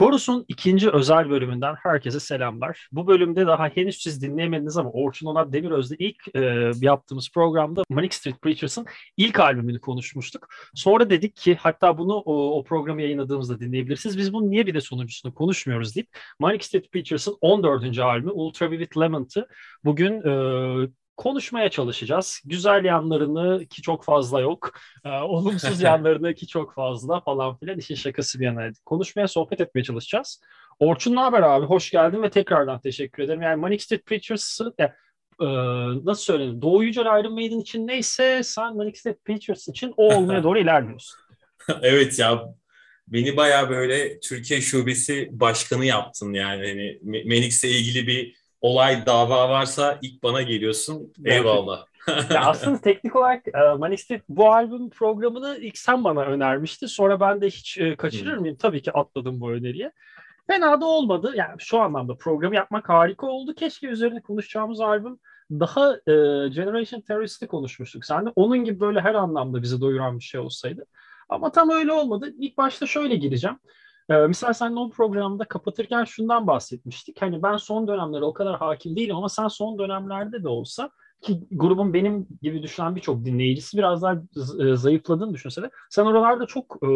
Korus'un ikinci özel bölümünden herkese selamlar. Bu bölümde daha henüz siz dinleyemediniz ama Orçun Onat Demiröz'de ilk e, yaptığımız programda Manic Street Preachers'ın ilk albümünü konuşmuştuk. Sonra dedik ki hatta bunu o, o programı yayınladığımızda dinleyebilirsiniz. Biz bunu niye bir de sonuncusunu konuşmuyoruz deyip Manic Street Preachers'ın 14. albümü Ultra Vivid Lament'ı bugün e, konuşmaya çalışacağız. Güzel yanlarını ki çok fazla yok. E, olumsuz yanlarını ki çok fazla falan filan işin şakası bir yana. Konuşmaya, sohbet etmeye çalışacağız. Orçun ne haber abi? Hoş geldin ve tekrardan teşekkür ederim. Yani Manic Street Preachers'ı e, e, nasıl söyleyeyim? Doğu Yücel Iron Maiden için neyse sen Manic Street Preachers için o olmaya doğru ilerliyorsun. evet ya beni baya böyle Türkiye Şubesi Başkanı yaptın yani. Hani Manix'le ilgili bir olay, dava varsa ilk bana geliyorsun. Eyvallah. ya aslında teknik olarak e, Manistit bu albüm programını ilk sen bana önermişti. Sonra ben de hiç e, kaçırır mıyım? Tabii ki atladım bu öneriye. Fena da olmadı. Yani şu anlamda programı yapmak harika oldu. Keşke üzerine konuşacağımız albüm daha e, Generation Terrorist'i konuşmuştuk. Sen de onun gibi böyle her anlamda bizi doyuran bir şey olsaydı. Ama tam öyle olmadı. İlk başta şöyle gireceğim. Ee, misal sen o programda kapatırken şundan bahsetmiştik. Hani ben son dönemlere o kadar hakim değilim ama sen son dönemlerde de olsa ki grubun benim gibi düşünen birçok dinleyicisi biraz daha e, zayıfladığını düşünse de sen oralarda çok e,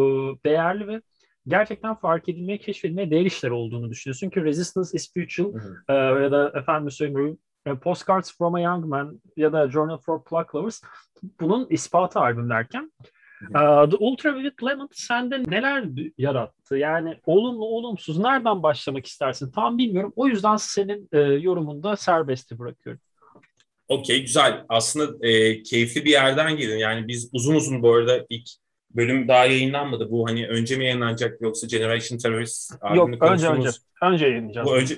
değerli ve gerçekten fark edilmeye, keşfedilmeye değer işler olduğunu düşünüyorsun ki Resistance is Spiritual e, ya da efendim söyleyeyim e, Postcards from a Young Man ya da Journal for Pluck Lovers bunun ispatı albüm derken Uh, The Ultraviolet Lemon sende neler yarattı? Yani olumlu olumsuz nereden başlamak istersin? Tam bilmiyorum. O yüzden senin e, yorumunda serbesti bırakıyorum. Okey güzel. Aslında e, keyifli bir yerden girdin. Yani biz uzun uzun bu arada ilk bölüm daha yayınlanmadı. Bu hani önce mi yayınlanacak yoksa Generation Terrorist Yok önce önce. Önce yayınlayacağız. Bu önce,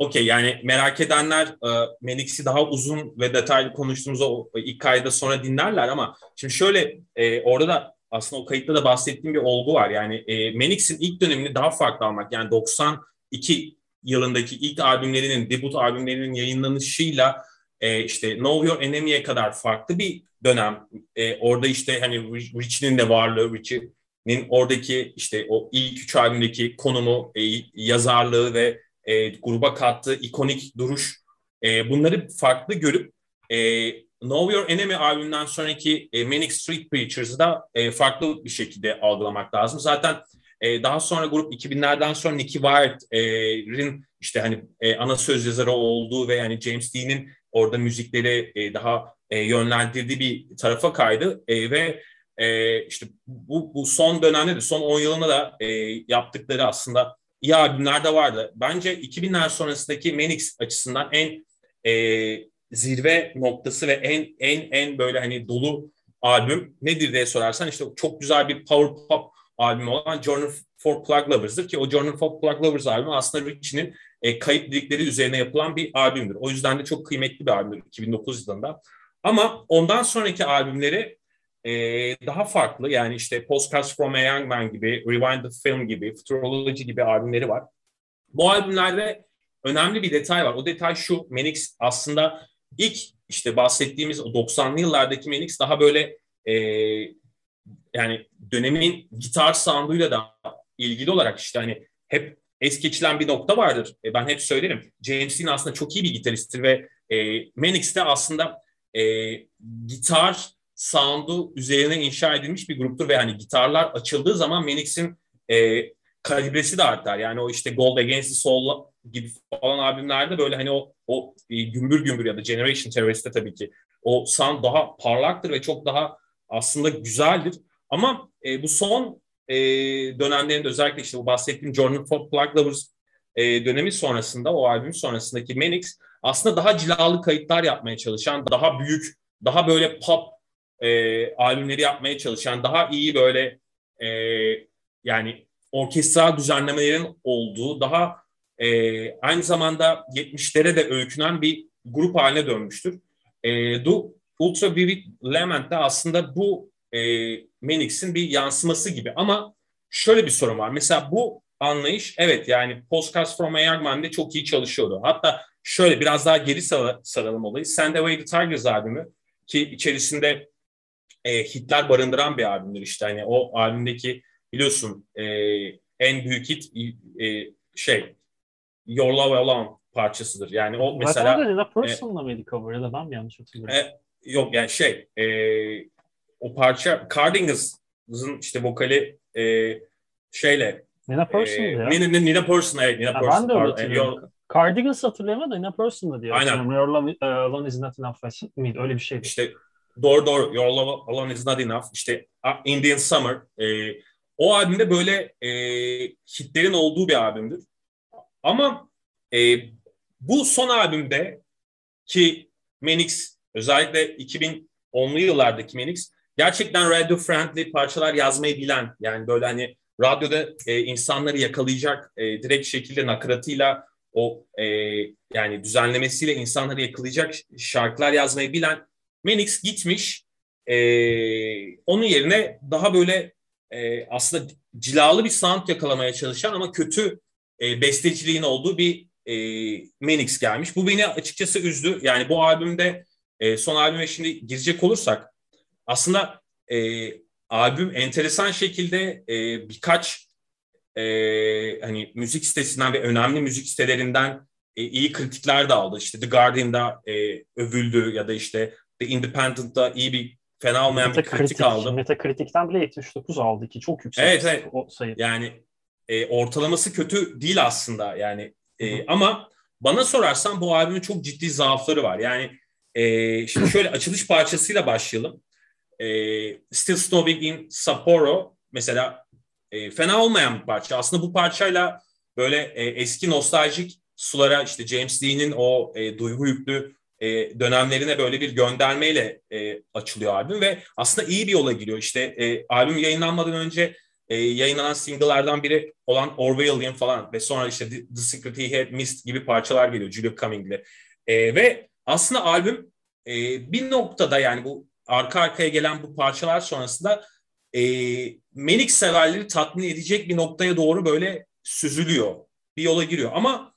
Okey yani merak edenler e, Melix'i daha uzun ve detaylı konuştuğumuz o ilk kayda sonra dinlerler ama şimdi şöyle e, orada da aslında o kayıtta da bahsettiğim bir olgu var. Yani e, Menix'in ilk dönemini daha farklı almak yani 92 yılındaki ilk albümlerinin, debut albümlerinin yayınlanışıyla e, işte Know Your Enemy'ye kadar farklı bir dönem. E, orada işte hani Richie'nin de varlığı, Richie'nin oradaki işte o ilk üç albümdeki konumu, e, yazarlığı ve e, gruba kattığı ikonik duruş e, bunları farklı görüp e, Know Your Enemy albümünden sonraki e, Manic Street Preachers'ı da e, farklı bir şekilde algılamak lazım. Zaten e, daha sonra grup 2000'lerden sonra Nicky Wire'in işte hani e, ana söz yazarı olduğu ve yani James Dean'in orada müzikleri e, daha e, yönlendirdiği bir tarafa kaydı e, ve e, işte bu, bu son dönemde de son 10 yılında da e, yaptıkları aslında iyi albümler de vardı. Bence 2000'ler sonrasındaki Manix açısından en e, zirve noktası ve en en en böyle hani dolu albüm nedir diye sorarsan işte çok güzel bir power pop albümü olan Journal for Plug Lovers'dır ki o Journal for Plug Lovers albümü aslında Richie'nin e, kayıp lirikleri üzerine yapılan bir albümdür. O yüzden de çok kıymetli bir albümdür 2009 yılında. Ama ondan sonraki albümleri e, daha farklı yani işte Postcards from a Young Man gibi, Rewind the Film gibi, Futurology gibi albümleri var. Bu albümlerde önemli bir detay var. O detay şu, Manix aslında ilk işte bahsettiğimiz 90'lı yıllardaki Manix daha böyle e, yani dönemin gitar sounduyla da ilgili olarak işte hani hep es geçilen bir nokta vardır. E, ben hep söylerim. James Dean aslında çok iyi bir gitaristtir ve e, Manix'te aslında e, gitar sound'u üzerine inşa edilmiş bir gruptur ve hani gitarlar açıldığı zaman Manix'in e, kalibresi de artar. Yani o işte Gold Against the Soul gibi falan albümlerde böyle hani o o e, gümbür gümbür ya da Generation Terrorist'te tabii ki o sound daha parlaktır ve çok daha aslında güzeldir. Ama e, bu son e, dönemlerinde özellikle işte bu bahsettiğim Journal for Plug Lovers e, dönemi sonrasında o albüm sonrasındaki Manix aslında daha cilalı kayıtlar yapmaya çalışan, daha büyük, daha böyle pop e, albümleri yapmaya çalışan, daha iyi böyle e, yani orkestra düzenlemelerin olduğu, daha e, aynı zamanda 70'lere de öykünen bir grup haline dönmüştür. E, du, Ultra Vivid Lament de aslında bu e, Menix'in bir yansıması gibi ama şöyle bir sorun var. Mesela bu anlayış evet yani Postcards from a Young Man'de çok iyi çalışıyordu. Hatta şöyle biraz daha geri saralım olayı. Send Away the Tigers albümü ki içerisinde e, hitler barındıran bir albümdür işte. Hani o albümdeki biliyorsun e, en büyük hit e, şey Your Love Alone parçasıdır. Yani o mesela... Zaten Nina Person'la e, mıydı cover ya da ben mi yanlış hatırlıyorum? E, yok yani şey e, o parça Cardigans'ın işte vokali e, şeyle Nina Person'dı e, ya. Nina, Nina Person evet Nina Person. Ben de öyle hatırlıyorum. Cardigans hatırlayamadım da Nina Person'da diyor. Aynen. Your Love uh, Alone is Not Enough miydi? Öyle bir şeydi. İşte doğru doğru Your Love Alone is Not Enough. İşte Indian Summer. E, o albümde böyle e, hitlerin olduğu bir albümdür. Ama e, bu son albümde ki Menix özellikle 2010'lu yıllardaki Menix gerçekten radio friendly parçalar yazmayı bilen yani böyle hani radyoda e, insanları yakalayacak e, direkt şekilde nakaratıyla o e, yani düzenlemesiyle insanları yakalayacak şarkılar yazmayı bilen Menix gitmiş e, onun yerine daha böyle e, aslında cilalı bir sound yakalamaya çalışan ama kötü e, besteciliğin olduğu bir e, Menix gelmiş. Bu beni açıkçası üzdü. Yani bu albümde e, son albüme şimdi girecek olursak aslında e, albüm enteresan şekilde e, birkaç e, hani müzik sitesinden ve önemli müzik sitelerinden e, iyi kritikler de aldı. İşte The Guardian'da e, övüldü ya da işte Independent'da iyi bir fena olmayan bir kritik aldı. Metakritik'ten bile 79 aldı ki çok yüksek evet, evet. o sayı. Yani e, ortalaması kötü değil aslında yani e, ama bana sorarsan bu albümün çok ciddi zaafları var. Yani e, şimdi şöyle açılış parçasıyla başlayalım. E, Still Snowing in Sapporo mesela e, fena olmayan bir parça. Aslında bu parçayla böyle e, eski nostaljik sulara işte James Dean'in o e, duygu yüklü e, dönemlerine böyle bir göndermeyle e, açılıyor albüm ve aslında iyi bir yola giriyor. İşte e, albüm yayınlanmadan önce e, yayınlanan single'lardan biri olan Orwellian falan ve sonra işte The, Secret He Had Missed gibi parçalar geliyor Julia Cumming'le. E, ve aslında albüm e, bir noktada yani bu arka arkaya gelen bu parçalar sonrasında e, Menik severleri tatmin edecek bir noktaya doğru böyle süzülüyor. Bir yola giriyor ama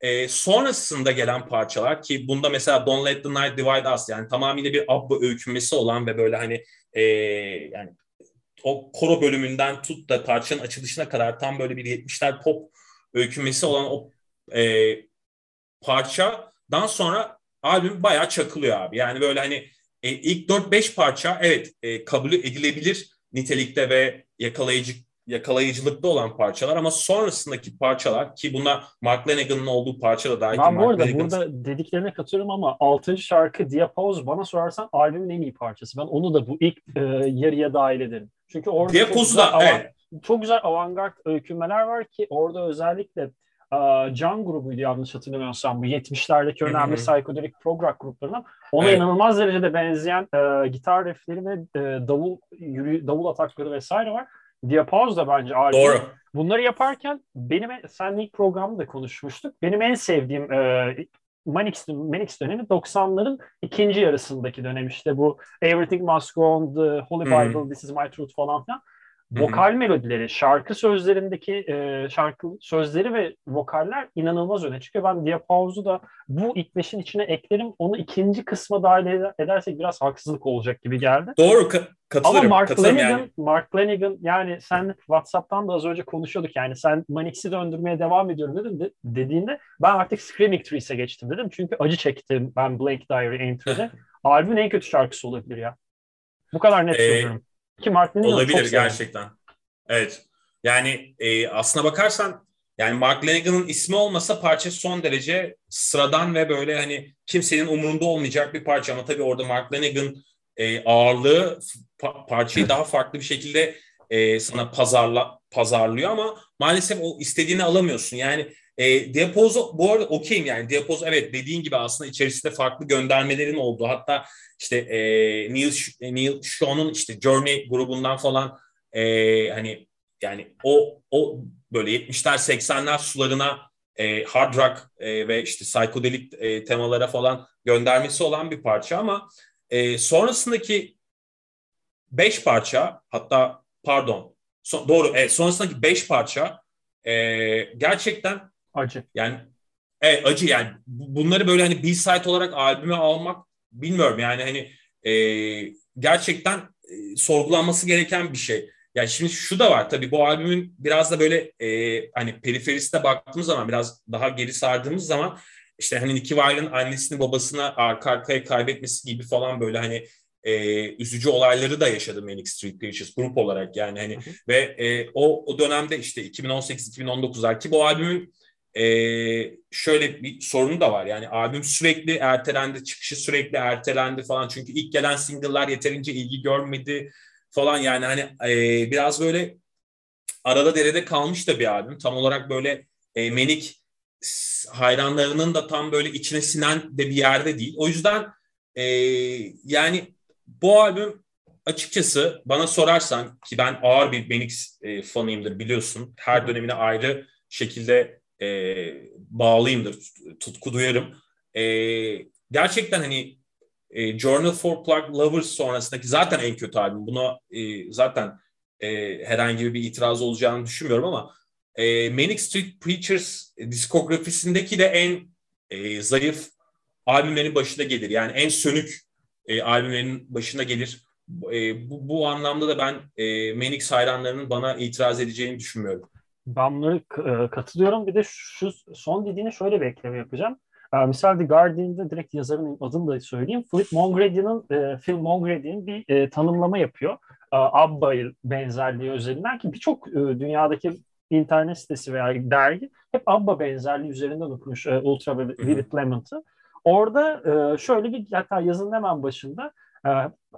e, sonrasında gelen parçalar ki bunda mesela Don't Let the Night Divide Us yani tamamıyla bir Abba öykünmesi olan ve böyle hani e, yani o koro bölümünden tut da parçanın açılışına kadar tam böyle bir 70'ler pop öykünmesi olan o e, parçadan sonra albüm bayağı çakılıyor abi. Yani böyle hani e, ilk 4-5 parça evet e, kabul edilebilir nitelikte ve yakalayıcı yakalayıcılıkta olan parçalar ama sonrasındaki parçalar ki buna Mark Lanigan'ın olduğu parça da dahil. Ben bu arada Lanigan... burada dediklerine katılıyorum ama 6. şarkı Diapoz bana sorarsan albümün en iyi parçası. Ben onu da bu ilk e, yarıya dahil ederim. Çünkü orada çok güzel, da, evet. çok güzel avantgard öykünmeler var ki orada özellikle uh, Can grubuydu yanlış hatırlamıyorsam bu 70'lerdeki önemli psikodelik prog rock gruplarından ona evet. inanılmaz derecede benzeyen uh, gitar riffleri ve uh, davul yürü, davul atakları vesaire var. Diapause da bence albüm. Doğru. Bunları yaparken benim sen ilk programda konuşmuştuk. Benim en sevdiğim e, Manix, Manix dönemi 90'ların ikinci yarısındaki dönem işte bu Everything Must Go On, The Holy Bible, hmm. This Is My Truth falan filan. Vokal melodileri, şarkı sözlerindeki e, şarkı sözleri ve vokaller inanılmaz öne çıkıyor. Ben Diapause'u da bu ilk beşin içine eklerim. Onu ikinci kısma dahil edersek biraz haksızlık olacak gibi geldi. Doğru ka- katılırım. Ama Mark katılırım Lanigan, yani. Mark Lanigan yani sen WhatsApp'tan da az önce konuşuyorduk yani sen Manix'i döndürmeye devam ediyorum dedim de, dediğinde ben artık Screaming Trees'e geçtim dedim. Çünkü acı çektim ben Blank Diary Entry'de. Albümün en kötü şarkısı olabilir ya. Bu kadar net ee, söylüyorum. Ki Mark Lanigan Olabilir gerçekten. Evet. Yani e, aslına bakarsan yani Mark Lanigan'ın ismi olmasa parça son derece sıradan ve böyle hani kimsenin umurunda olmayacak bir parça. Ama tabii orada Mark Lanigan e, ağırlığı pa- parçayı daha farklı bir şekilde e, sana pazarla pazarlıyor ama maalesef o istediğini alamıyorsun. Yani e, Diapozo bu arada okeyim yani. Diapozo evet dediğin gibi aslında içerisinde farklı göndermelerin olduğu hatta işte e, Neil, Neil Sean'un işte Journey grubundan falan e, hani yani o o böyle 70'ler 80'ler sularına e, hard rock e, ve işte psikodelik e, temalara falan göndermesi olan bir parça ama e, sonrasındaki beş parça hatta pardon so, doğru e, sonrasındaki beş parça e, gerçekten acı. Yani evet acı yani bunları böyle hani B-side olarak albüme almak bilmiyorum yani hani e, gerçekten e, sorgulanması gereken bir şey. Ya şimdi şu da var tabii bu albümün biraz da böyle e, hani periferiste baktığımız zaman biraz daha geri sardığımız zaman işte hani Nicky Wire'ın annesini babasına arka arkaya kaybetmesi gibi falan böyle hani e, üzücü olayları da yaşadı Manic Street Preachers grup olarak yani hani hı hı. ve e, o o dönemde işte 2018-2019'lar ki bu albümün e, şöyle bir sorunu da var. Yani albüm sürekli ertelendi çıkışı sürekli ertelendi falan. Çünkü ilk gelen single'lar yeterince ilgi görmedi falan. Yani hani e, biraz böyle arada derede kalmış da bir albüm. Tam olarak böyle e, Manic hayranlarının da tam böyle içine sinen de bir yerde değil. O yüzden e, yani bu albüm açıkçası bana sorarsan ki ben ağır bir Benix e, fanıyımdır biliyorsun. Her dönemine ayrı şekilde e, bağlıyımdır, tutku duyarım. E, gerçekten hani e, Journal for Plug Lovers sonrasındaki zaten en kötü albüm. Buna e, zaten e, herhangi bir itiraz olacağını düşünmüyorum ama e, Manic Street Preachers diskografisindeki de en e, zayıf albümlerin başında gelir. Yani en sönük e, albümlerin başına gelir. E, bu, bu anlamda da ben e, Manix hayranlarının bana itiraz edeceğini düşünmüyorum. Ben bunları e, katılıyorum. Bir de şu son dediğine şöyle bir ekleme yapacağım. E, misal The Guardian'da direkt yazarın adını da söyleyeyim. Philip Mongrady'nin e, Phil Mongrady'nin bir e, tanımlama yapıyor. E, Abba benzerliği üzerinden ki birçok dünyadaki internet sitesi veya dergi hep Abba benzerliği üzerinden okumuş Ultra Vivid Lemon'ı. Orada şöyle bir hatta yazının hemen başında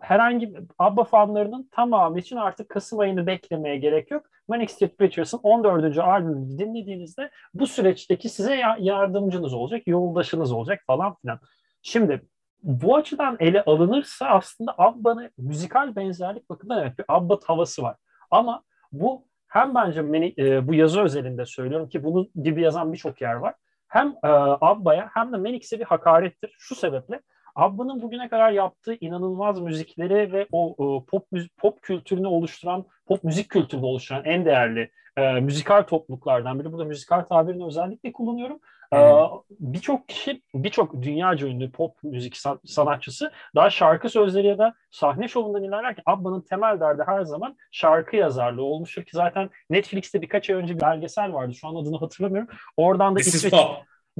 herhangi ABBA fanlarının tamamı için artık Kasım ayını beklemeye gerek yok. Manic Street Preachers'ın 14. albümünü dinlediğinizde bu süreçteki size yardımcınız olacak, yoldaşınız olacak falan filan. Şimdi bu açıdan ele alınırsa aslında ABBA'nın müzikal benzerlik bakımından evet bir ABBA havası var. Ama bu hem bence beni, e, bu yazı özelinde söylüyorum ki bunu gibi yazan birçok yer var hem e, Abba'ya hem de Menix'e bir hakarettir. Şu sebeple Abba'nın bugüne kadar yaptığı inanılmaz müzikleri ve o e, pop pop kültürünü oluşturan, pop müzik kültürünü oluşturan en değerli e, müzikal topluluklardan biri. Burada müzikal tabirini özellikle kullanıyorum. Ee, birçok kişi, birçok dünyaca ünlü pop müzik sanatçısı daha şarkı sözleri ya da sahne şovundan ilerlerken Abba'nın temel derdi her zaman şarkı yazarlığı olmuştur ki zaten Netflix'te birkaç ay önce bir belgesel vardı. Şu an adını hatırlamıyorum. Oradan da This İsveç... Is pop.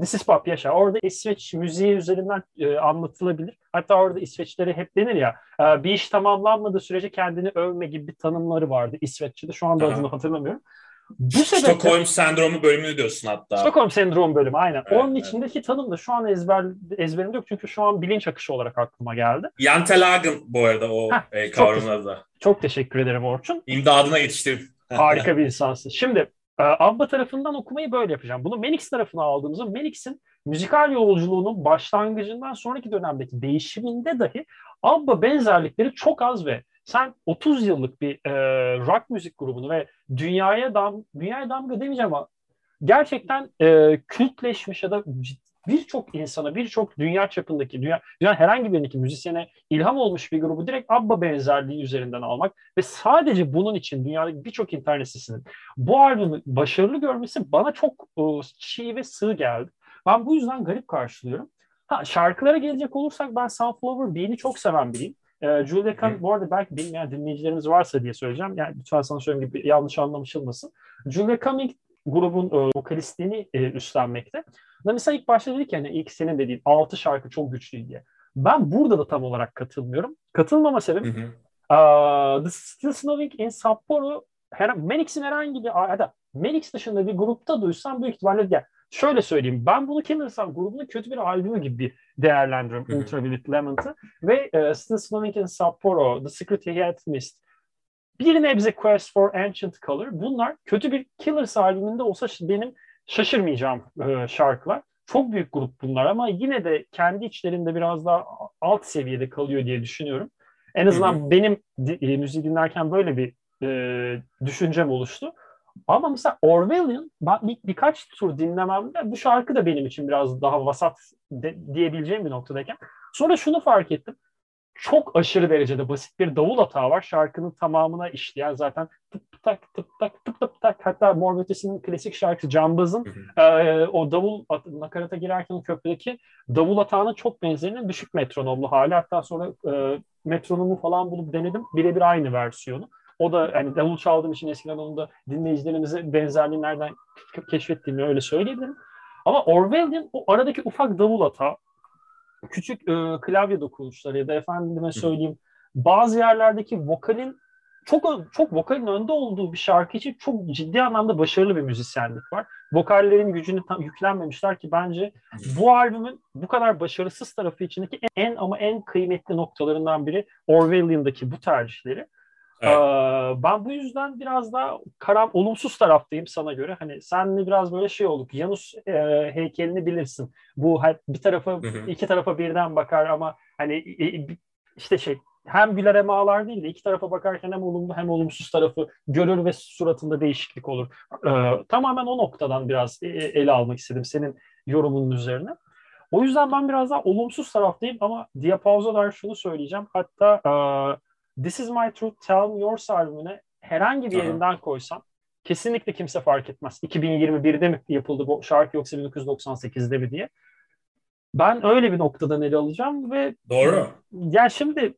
This is Pop yaşa. Orada İsveç müziği üzerinden e, anlatılabilir. Hatta orada İsveçlere hep denir ya e, bir iş tamamlanmadığı sürece kendini övme gibi bir tanımları vardı İsveççe'de. Şu anda adını hatırlamıyorum. Bu sebeple, Stockholm sendromu bölümünü diyorsun hatta. Stockholm sendromu bölümü aynen. Evet, Onun evet. içindeki tanım da şu an ezber ezberimde yok çünkü şu an bilinç akışı olarak aklıma geldi. Yantelagen bu arada o Heh, e, kavramın adı. Çok teşekkür ederim Orçun. İmdadına yetiştim. Harika bir insansın. Şimdi e, Abba tarafından okumayı böyle yapacağım. Bunu Menix tarafına aldığımızda Menix'in müzikal yolculuğunun başlangıcından sonraki dönemdeki değişiminde dahi Abba benzerlikleri çok az ve sen 30 yıllık bir e, rock müzik grubunu ve dünyaya dam dünyaya damga demeyeceğim ama gerçekten e, kültleşmiş ya da birçok insana, birçok dünya çapındaki, dünya, dünya herhangi birindeki müzisyene ilham olmuş bir grubu direkt ABBA benzerliği üzerinden almak ve sadece bunun için dünyadaki birçok internet sitesinin bu albümü başarılı görmesi bana çok e, çiğ ve sığ geldi. Ben bu yüzden garip karşılıyorum. Ha, şarkılara gelecek olursak ben Sunflower Bean'i çok seven biriyim. E, Julia Cumming, bu arada belki bilmeyen dinleyicilerimiz varsa diye söyleyeceğim. Yani lütfen sana söyleyeyim gibi yanlış anlaşılmasın. Julia Cumming grubun e, vokalistliğini e, üstlenmekte. Mesela ilk başta dedik yani ilk senin dediğin 6 şarkı çok güçlü diye. Ben burada da tam olarak katılmıyorum. Katılmama sebebim uh, The Still Snowing in Sapporo her, Manix'in herhangi bir ya da Manix dışında bir grupta duysam büyük ihtimalle ya şöyle söyleyeyim ben bunu Killers'ın grubunun kötü bir albümü gibi değerlendiriyorum Ultraviolet Lemon'ı ve uh, Still Snowing in Sapporo, The Secret He Had Missed bir nebze Quest for Ancient Color bunlar kötü bir Killers albümünde olsa benim şaşırmayacağım e, şarkılar. Çok büyük grup bunlar ama yine de kendi içlerinde biraz daha alt seviyede kalıyor diye düşünüyorum. En azından hı hı. benim e, müziği dinlerken böyle bir e, düşüncem oluştu. Ama mesela Orwellian bir, birkaç tur dinlememde bu şarkı da benim için biraz daha vasat de, diyebileceğim bir noktadayken. Sonra şunu fark ettim çok aşırı derecede basit bir davul hata var. Şarkının tamamına işleyen zaten tıp tak tıp tak tıp tıp tak hatta Mor Ötesi'nin klasik şarkısı Cambaz'ın e, o davul nakarata girerken köprüdeki davul hatağının çok benzerinin düşük metronomlu hali. Hatta sonra e, metronomu falan bulup denedim. Birebir aynı versiyonu. O da hani davul çaldığım için eskiden onu da dinleyicilerimize benzerliği nereden keşfettiğimi öyle söyleyebilirim. Ama Orwellian o aradaki ufak davul hata, küçük e, klavye dokunuşları ya da efendime söyleyeyim bazı yerlerdeki vokalin çok çok vokalin önde olduğu bir şarkı için çok ciddi anlamda başarılı bir müzisyenlik var. Vokallerin gücünü tam yüklenmemişler ki bence bu albümün bu kadar başarısız tarafı içindeki en ama en kıymetli noktalarından biri Orwellian'daki bu tercihleri. Evet. Ee, ben bu yüzden biraz daha karam olumsuz taraftayım sana göre. Hani senle biraz böyle şey olduk. Janus e, heykelini bilirsin. Bu bir tarafa iki tarafa birden bakar ama hani e, işte şey hem güler hem ağlar değil de iki tarafa bakarken hem olumlu hem olumsuz tarafı görür ve suratında değişiklik olur. Ee, tamamen o noktadan biraz e, e, ele almak istedim senin yorumunun üzerine. O yüzden ben biraz daha olumsuz taraftayım ama Diapause'a dair şunu söyleyeceğim. Hatta uh, This Is My Truth, Tell Me Yours albümüne herhangi bir yerinden koysam kesinlikle kimse fark etmez. 2021'de mi yapıldı bu şarkı yoksa 1998'de mi diye. Ben öyle bir noktadan ele alacağım ve Doğru. Yani şimdi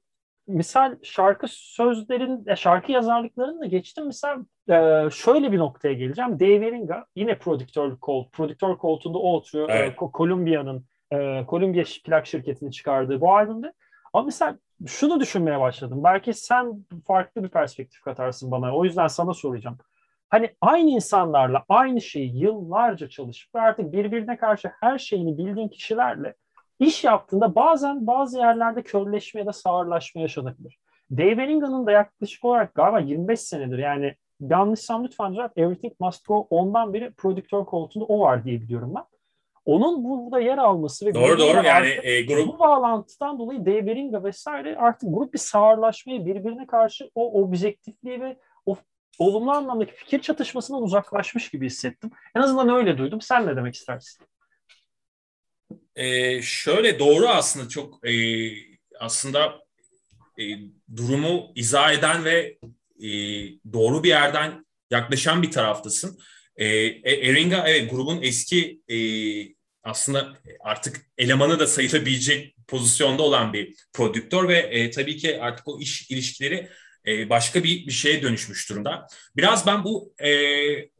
misal şarkı sözlerin, şarkı yazarlıklarını da geçtim. Misal e, şöyle bir noktaya geleceğim. Dave Eringa yine prodüktör koltuğu, prodüktör koltuğunda o oturuyor. E, evet. Columbia'nın, e, Columbia plak şirketini çıkardığı bu albümde. Ama mesela şunu düşünmeye başladım. Belki sen farklı bir perspektif katarsın bana. O yüzden sana soracağım. Hani aynı insanlarla aynı şeyi yıllarca çalışıp ve artık birbirine karşı her şeyini bildiğin kişilerle iş yaptığında bazen bazı yerlerde körleşme ya da sağırlaşma yaşanabilir. Dave Ellingham'ın da yaklaşık olarak galiba 25 senedir yani yanlışsam lütfen düzelt Everything Must Go ondan beri prodüktör koltuğunda o var diye biliyorum ben. Onun burada yer alması ve doğru doğru yani e, grup bu bağlantıdan dolayı Dave Eringa vesaire artık grup bir sağırlaşmayı birbirine karşı o objektifliği ve o olumlu anlamdaki fikir çatışmasından uzaklaşmış gibi hissettim. En azından öyle duydum. Sen ne demek istersin? E, şöyle doğru aslında çok e, aslında e, durumu izah eden ve e, doğru bir yerden yaklaşan bir taraftasın. E, e Eringa evet grubun eski e, aslında artık elemanı da sayılabilecek pozisyonda olan bir prodüktör ve e, tabii ki artık o iş ilişkileri e, başka bir bir şeye dönüşmüş durumda. Biraz ben bu e,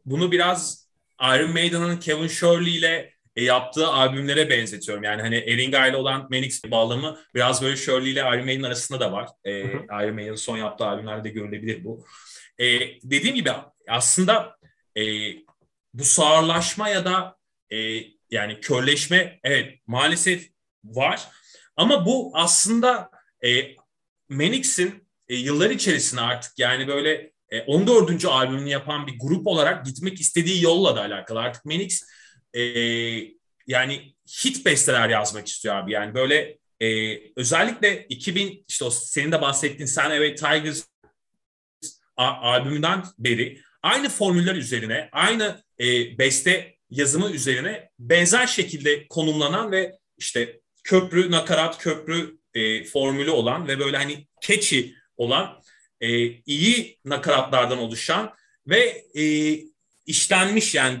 bunu biraz Iron Maiden'ın Kevin Shirley ile e, yaptığı albümlere benzetiyorum. Yani hani Eringa ile olan Manix bağlamı biraz böyle Shirley ile Iron Maiden arasında da var. E, Iron Maiden'ın son yaptığı albümlerde görülebilir bu. E, dediğim gibi aslında e, bu sağırlaşma ya da e, yani körleşme evet maalesef var. Ama bu aslında e, Manix'in e, yıllar içerisinde artık yani böyle e, 14. albümünü yapan bir grup olarak gitmek istediği yolla da alakalı. Artık Manix e, yani hit besteler yazmak istiyor abi. Yani böyle e, özellikle 2000 işte o senin de bahsettiğin Sen Evet Tigers albümünden beri aynı formüller üzerine, aynı e, beste yazımı üzerine benzer şekilde konumlanan ve işte köprü, nakarat, köprü e, formülü olan ve böyle hani catchy olan e, iyi nakaratlardan oluşan ve e, işlenmiş yani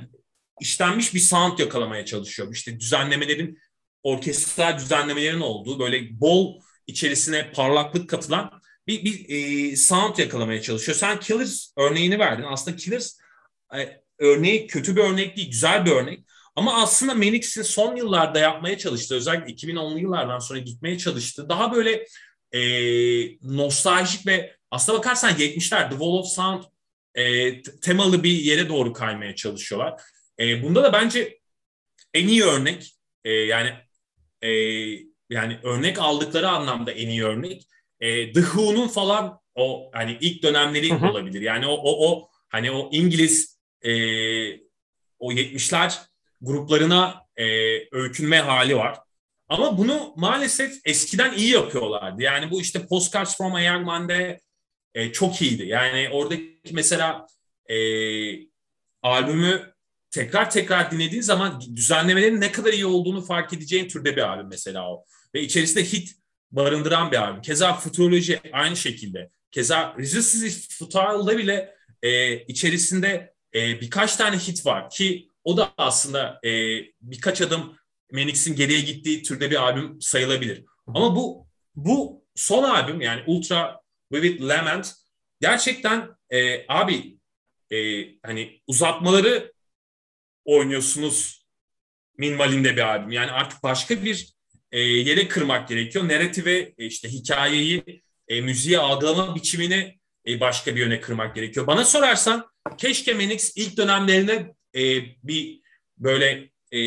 işlenmiş bir sound yakalamaya çalışıyor. İşte düzenlemelerin, orkestral düzenlemelerin olduğu böyle bol içerisine parlaklık katılan bir, bir e, sound yakalamaya çalışıyor. Sen Killers örneğini verdin. Aslında Killers e, örneği kötü bir örnek değil, güzel bir örnek. Ama aslında Manix'in son yıllarda yapmaya çalıştığı, özellikle 2010'lu yıllardan sonra gitmeye çalıştığı daha böyle e, nostaljik ve aslına bakarsan 70'ler The Wall of Sound e, temalı bir yere doğru kaymaya çalışıyorlar. E, bunda da bence en iyi örnek e, yani e, yani örnek aldıkları anlamda en iyi örnek e, The Who'nun falan o hani ilk dönemleri olabilir. Yani o o o hani o İngiliz e, o 70'ler gruplarına e, öykünme hali var. Ama bunu maalesef eskiden iyi yapıyorlardı. Yani bu işte Postcards from a Young Man'de e, çok iyiydi. Yani oradaki mesela e, albümü tekrar tekrar dinlediğin zaman düzenlemelerin ne kadar iyi olduğunu fark edeceğin türde bir albüm mesela o. Ve içerisinde hit barındıran bir albüm. Keza Futuroloji aynı şekilde. Keza Resistance Futile'da bile e, içerisinde e, birkaç tane hit var ki o da aslında e, birkaç adım Manix'in geriye gittiği türde bir albüm sayılabilir. Ama bu bu son albüm yani Ultra Vivid Lament gerçekten e, abi e, hani uzatmaları oynuyorsunuz minvalinde bir albüm. Yani artık başka bir e, yere kırmak gerekiyor. Narrative, e, işte hikayeyi, e, müziği algılama biçimini e, başka bir yöne kırmak gerekiyor. Bana sorarsan keşke Menix ilk dönemlerine e, bir böyle e,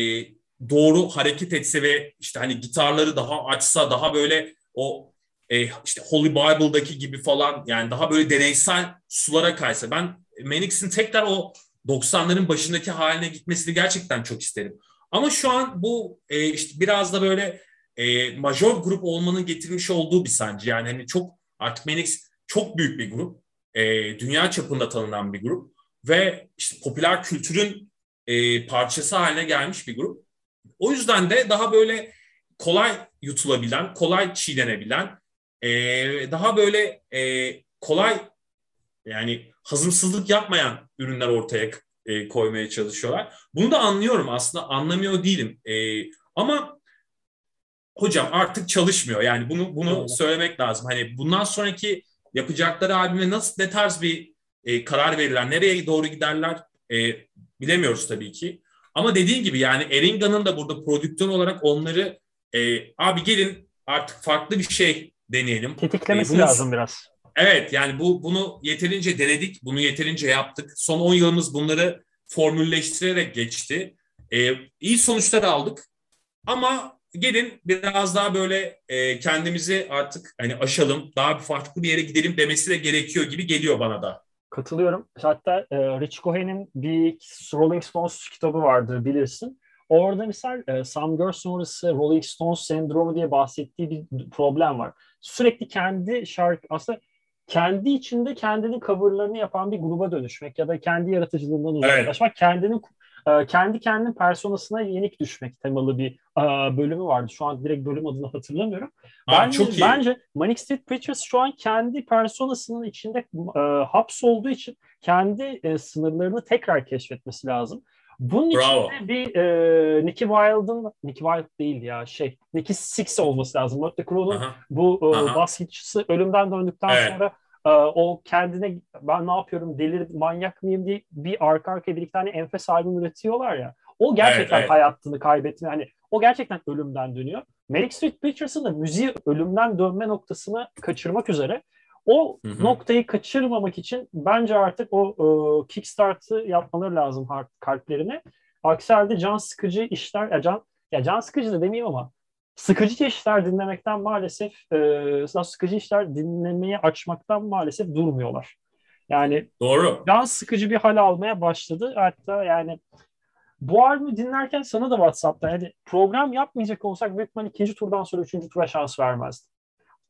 doğru hareket etse ve işte hani gitarları daha açsa, daha böyle o e, işte Holy Bible'daki gibi falan yani daha böyle deneysel sulara kaysa. Ben Menix'in tekrar o 90'ların başındaki haline gitmesini gerçekten çok isterim. Ama şu an bu e, işte biraz da böyle e, major grup olmanın getirmiş olduğu bir sancı. Yani hani çok artık Menix çok büyük bir grup. E, dünya çapında tanınan bir grup ve işte popüler kültürün e, parçası haline gelmiş bir grup. O yüzden de daha böyle kolay yutulabilen, kolay çiğnenebilen, e, daha böyle e, kolay yani hazımsızlık yapmayan ürünler ortaya e, koymaya çalışıyorlar. Bunu da anlıyorum aslında anlamıyor değilim. E, ama hocam artık çalışmıyor. Yani bunu bunu evet. söylemek lazım. Hani bundan sonraki yapacakları albüme nasıl ne tarz bir e, karar verirler, nereye doğru giderler e, bilemiyoruz tabii ki. Ama dediğin gibi yani Eringa'nın da burada prodüktör olarak onları e, abi gelin artık farklı bir şey deneyelim. Tetiklemesi e, bunu, lazım biraz. Evet yani bu bunu yeterince denedik, bunu yeterince yaptık. Son 10 yılımız bunları formülleştirerek geçti. E, iyi sonuçlar aldık ama gelin biraz daha böyle e, kendimizi artık hani aşalım, daha bir farklı bir yere gidelim demesi de gerekiyor gibi geliyor bana da. Katılıyorum. Hatta e, Rich Cohen'in bir Rolling Stones kitabı vardır bilirsin. Orada misal e, Sam Girl sonrası Rolling Stones sendromu diye bahsettiği bir problem var. Sürekli kendi şarkı aslında kendi içinde kendinin coverlarını yapan bir gruba dönüşmek ya da kendi yaratıcılığından uzaklaşmak, evet. kendinin e, kendi kendinin personasına yenik düşmek temalı bir e, bölümü vardı. Şu an direkt bölüm adını hatırlamıyorum. Aa, bence, çok iyi. bence Manic Street Preachers şu an kendi personasının içinde e, hapsolduğu için kendi e, sınırlarını tekrar keşfetmesi lazım. Bunun Bravo. içinde bir e, Nicky Wild'ın Nicky Wild değil ya şey Nicky Six olması lazım. Mötley Crue'nun bu e, bas hitçisi ölümden döndükten evet. sonra o kendine ben ne yapıyorum delir manyak mıyım diye bir arka arkaya bir iki tane enfes albüm üretiyorlar ya. O gerçekten evet, evet. hayatını kaybetme hani o gerçekten ölümden dönüyor. Manic Street Preachers'ın da müziği ölümden dönme noktasını kaçırmak üzere. O hı hı. noktayı kaçırmamak için bence artık o e, kickstart'ı yapmaları lazım kalplerine. Aksi halde can sıkıcı işler, ya can, ya can sıkıcı da demeyeyim ama sıkıcı işler dinlemekten maalesef e, sıkıcı işler dinlemeyi açmaktan maalesef durmuyorlar. Yani Doğru. can sıkıcı bir hal almaya başladı. Hatta yani bu albümü dinlerken sana da WhatsApp'ta yani program yapmayacak olsak büyük ihtimalle ikinci turdan sonra üçüncü tura şans vermezdi.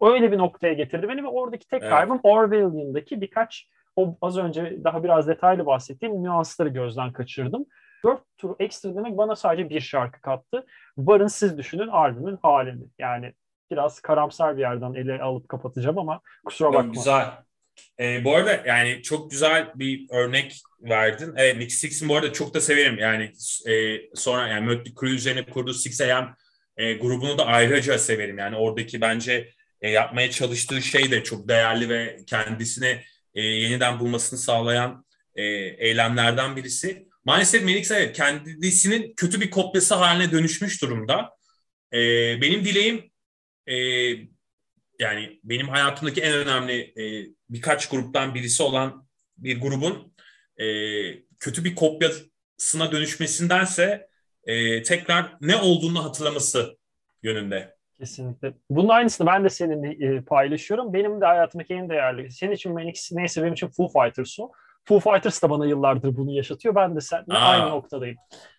Öyle bir noktaya getirdi beni ve oradaki tek evet. kaybım Orwellian'daki birkaç o az önce daha biraz detaylı bahsettiğim nüansları gözden kaçırdım. Dört tur ekstra demek bana sadece bir şarkı kattı. Varın siz düşünün albümün halini. Yani biraz karamsar bir yerden ele alıp kapatacağım ama kusura bakma. Güzel. Ee, bu arada yani çok güzel bir örnek verdin. Evet Nick Six'in bu arada çok da severim. Yani e, sonra yani Mötley Crüe üzerine kurduğu Six AM e, grubunu da ayrıca severim. Yani oradaki bence e, yapmaya çalıştığı şey de çok değerli ve kendisine e, yeniden bulmasını sağlayan e, eylemlerden birisi. Maalesef Melix evet kendisinin kötü bir kopyası haline dönüşmüş durumda. E, benim dileğim e, yani benim hayatımdaki en önemli e, birkaç gruptan birisi olan bir grubun e, kötü bir kopyasına dönüşmesindense e, tekrar ne olduğunu hatırlaması yönünde. Kesinlikle. Bunun aynısını ben de seninle e, paylaşıyorum. Benim de hayatımdaki en değerli. Senin için Manix neyse benim için Foo Fighters o. Foo Fighters da bana yıllardır bunu yaşatıyor. Ben de seninle Aa. aynı noktadayım.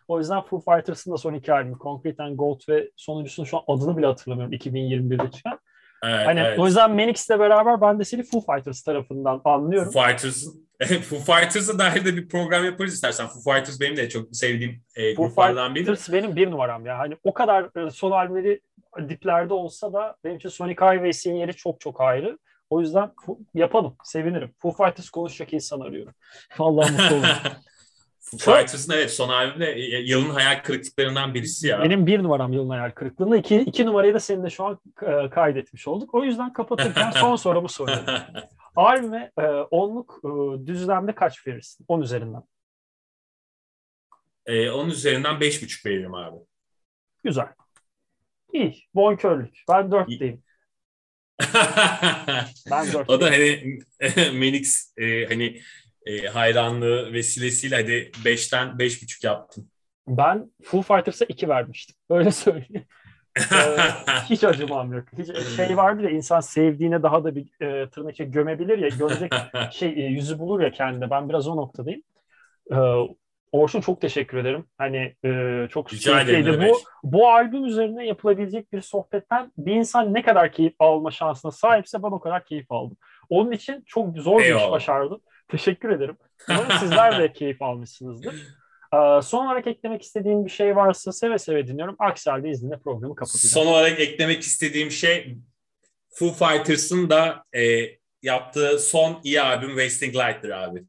O yüzden Foo Fighters'ın da son iki albümü Concrete and Gold ve sonuncusunun şu an adını bile hatırlamıyorum 2021'de çıkan. Evet, hani evet. o yüzden Manix'le beraber ben de seni Foo Fighters tarafından anlıyorum. Foo Fighters Foo Fighters'a dair de bir program yaparız istersen. Foo Fighters benim de çok sevdiğim e, Foo gruplardan biri. Foo Fighters benim bir numaram ya. Hani o kadar e, son albümleri diplerde olsa da benim için Sonic Highway's'in yeri çok çok ayrı. O yüzden yapalım. Sevinirim. Foo Fighters konuşacak insan arıyorum. Vallahi mutlu olurum. Foo Fighters'ın evet son albümde yılın hayal kırıklıklarından birisi ya. Benim bir numaram yılın hayal kırıklığında. İki, iki numarayı da senin de şu an e, kaydetmiş olduk. O yüzden kapatırken son sorumu soruyorum. albüme e, onluk e, düzlemde kaç verirsin? 10 üzerinden. E, onun üzerinden 5,5 veririm abi. Güzel. İyi. Bonkörlük. Ben 4 diyeyim. Ben 4 O da hani Menix e, hani e, hayranlığı vesilesiyle hadi 5'ten 5,5 yaptım. Ben Foo Fighters'a 2 vermiştim. Öyle söyleyeyim. ee, hiç acımam yok. Hiç, şey vardır ya insan sevdiğine daha da bir e, tırnak gömebilir ya görecek şey e, yüzü bulur ya kendine. Ben biraz o noktadayım. Ee, Orçun çok teşekkür ederim. Hani e, çok keyifliydi. Bu, bu albüm üzerine yapılabilecek bir sohbetten bir insan ne kadar keyif alma şansına sahipse ben o kadar keyif aldım. Onun için çok zor Eyvallah. bir iş başardım. Teşekkür ederim. Umarım sizler de keyif almışsınızdır. Ee, son olarak eklemek istediğim bir şey varsa seve seve dinliyorum. Aksi halde izninle programı kapatacağım. Son olarak eklemek istediğim şey Foo Fighters'ın da e, yaptığı son iyi albüm Wasting Light'tır abi.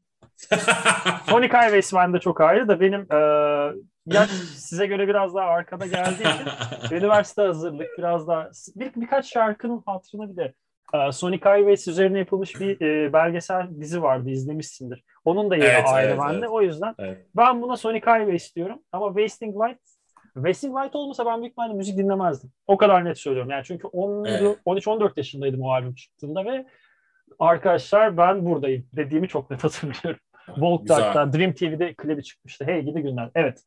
Sonic Highways bende çok ayrı da benim e, yaş size göre biraz daha arkada geldiği için üniversite hazırlık biraz daha bir, birkaç şarkının hatırına bir de e, Sonic Highways üzerine yapılmış bir e, belgesel dizi vardı izlemişsindir. Onun da yeri evet, ayrı evet, bende. Evet. O yüzden evet. ben buna Sonic Highways diyorum ama Wasting Light Wasting Light olmasa ben büyük ihtimalle müzik dinlemezdim. O kadar net söylüyorum. Yani çünkü 10, evet. 13-14 yaşındaydım o albüm çıktığında ve arkadaşlar ben buradayım dediğimi çok net hatırlıyorum. Volkdark'ta Dream TV'de klibi çıkmıştı. Hey gidi günler. Evet.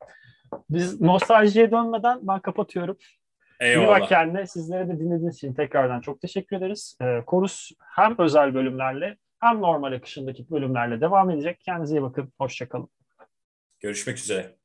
Biz nostaljiye dönmeden ben kapatıyorum. Eyvallah. İyi bak kendine. Sizlere de dinlediğiniz için tekrardan çok teşekkür ederiz. Ee, Korus hem özel bölümlerle hem normal akışındaki bölümlerle devam edecek. Kendinize iyi bakın. Hoşçakalın. Görüşmek üzere.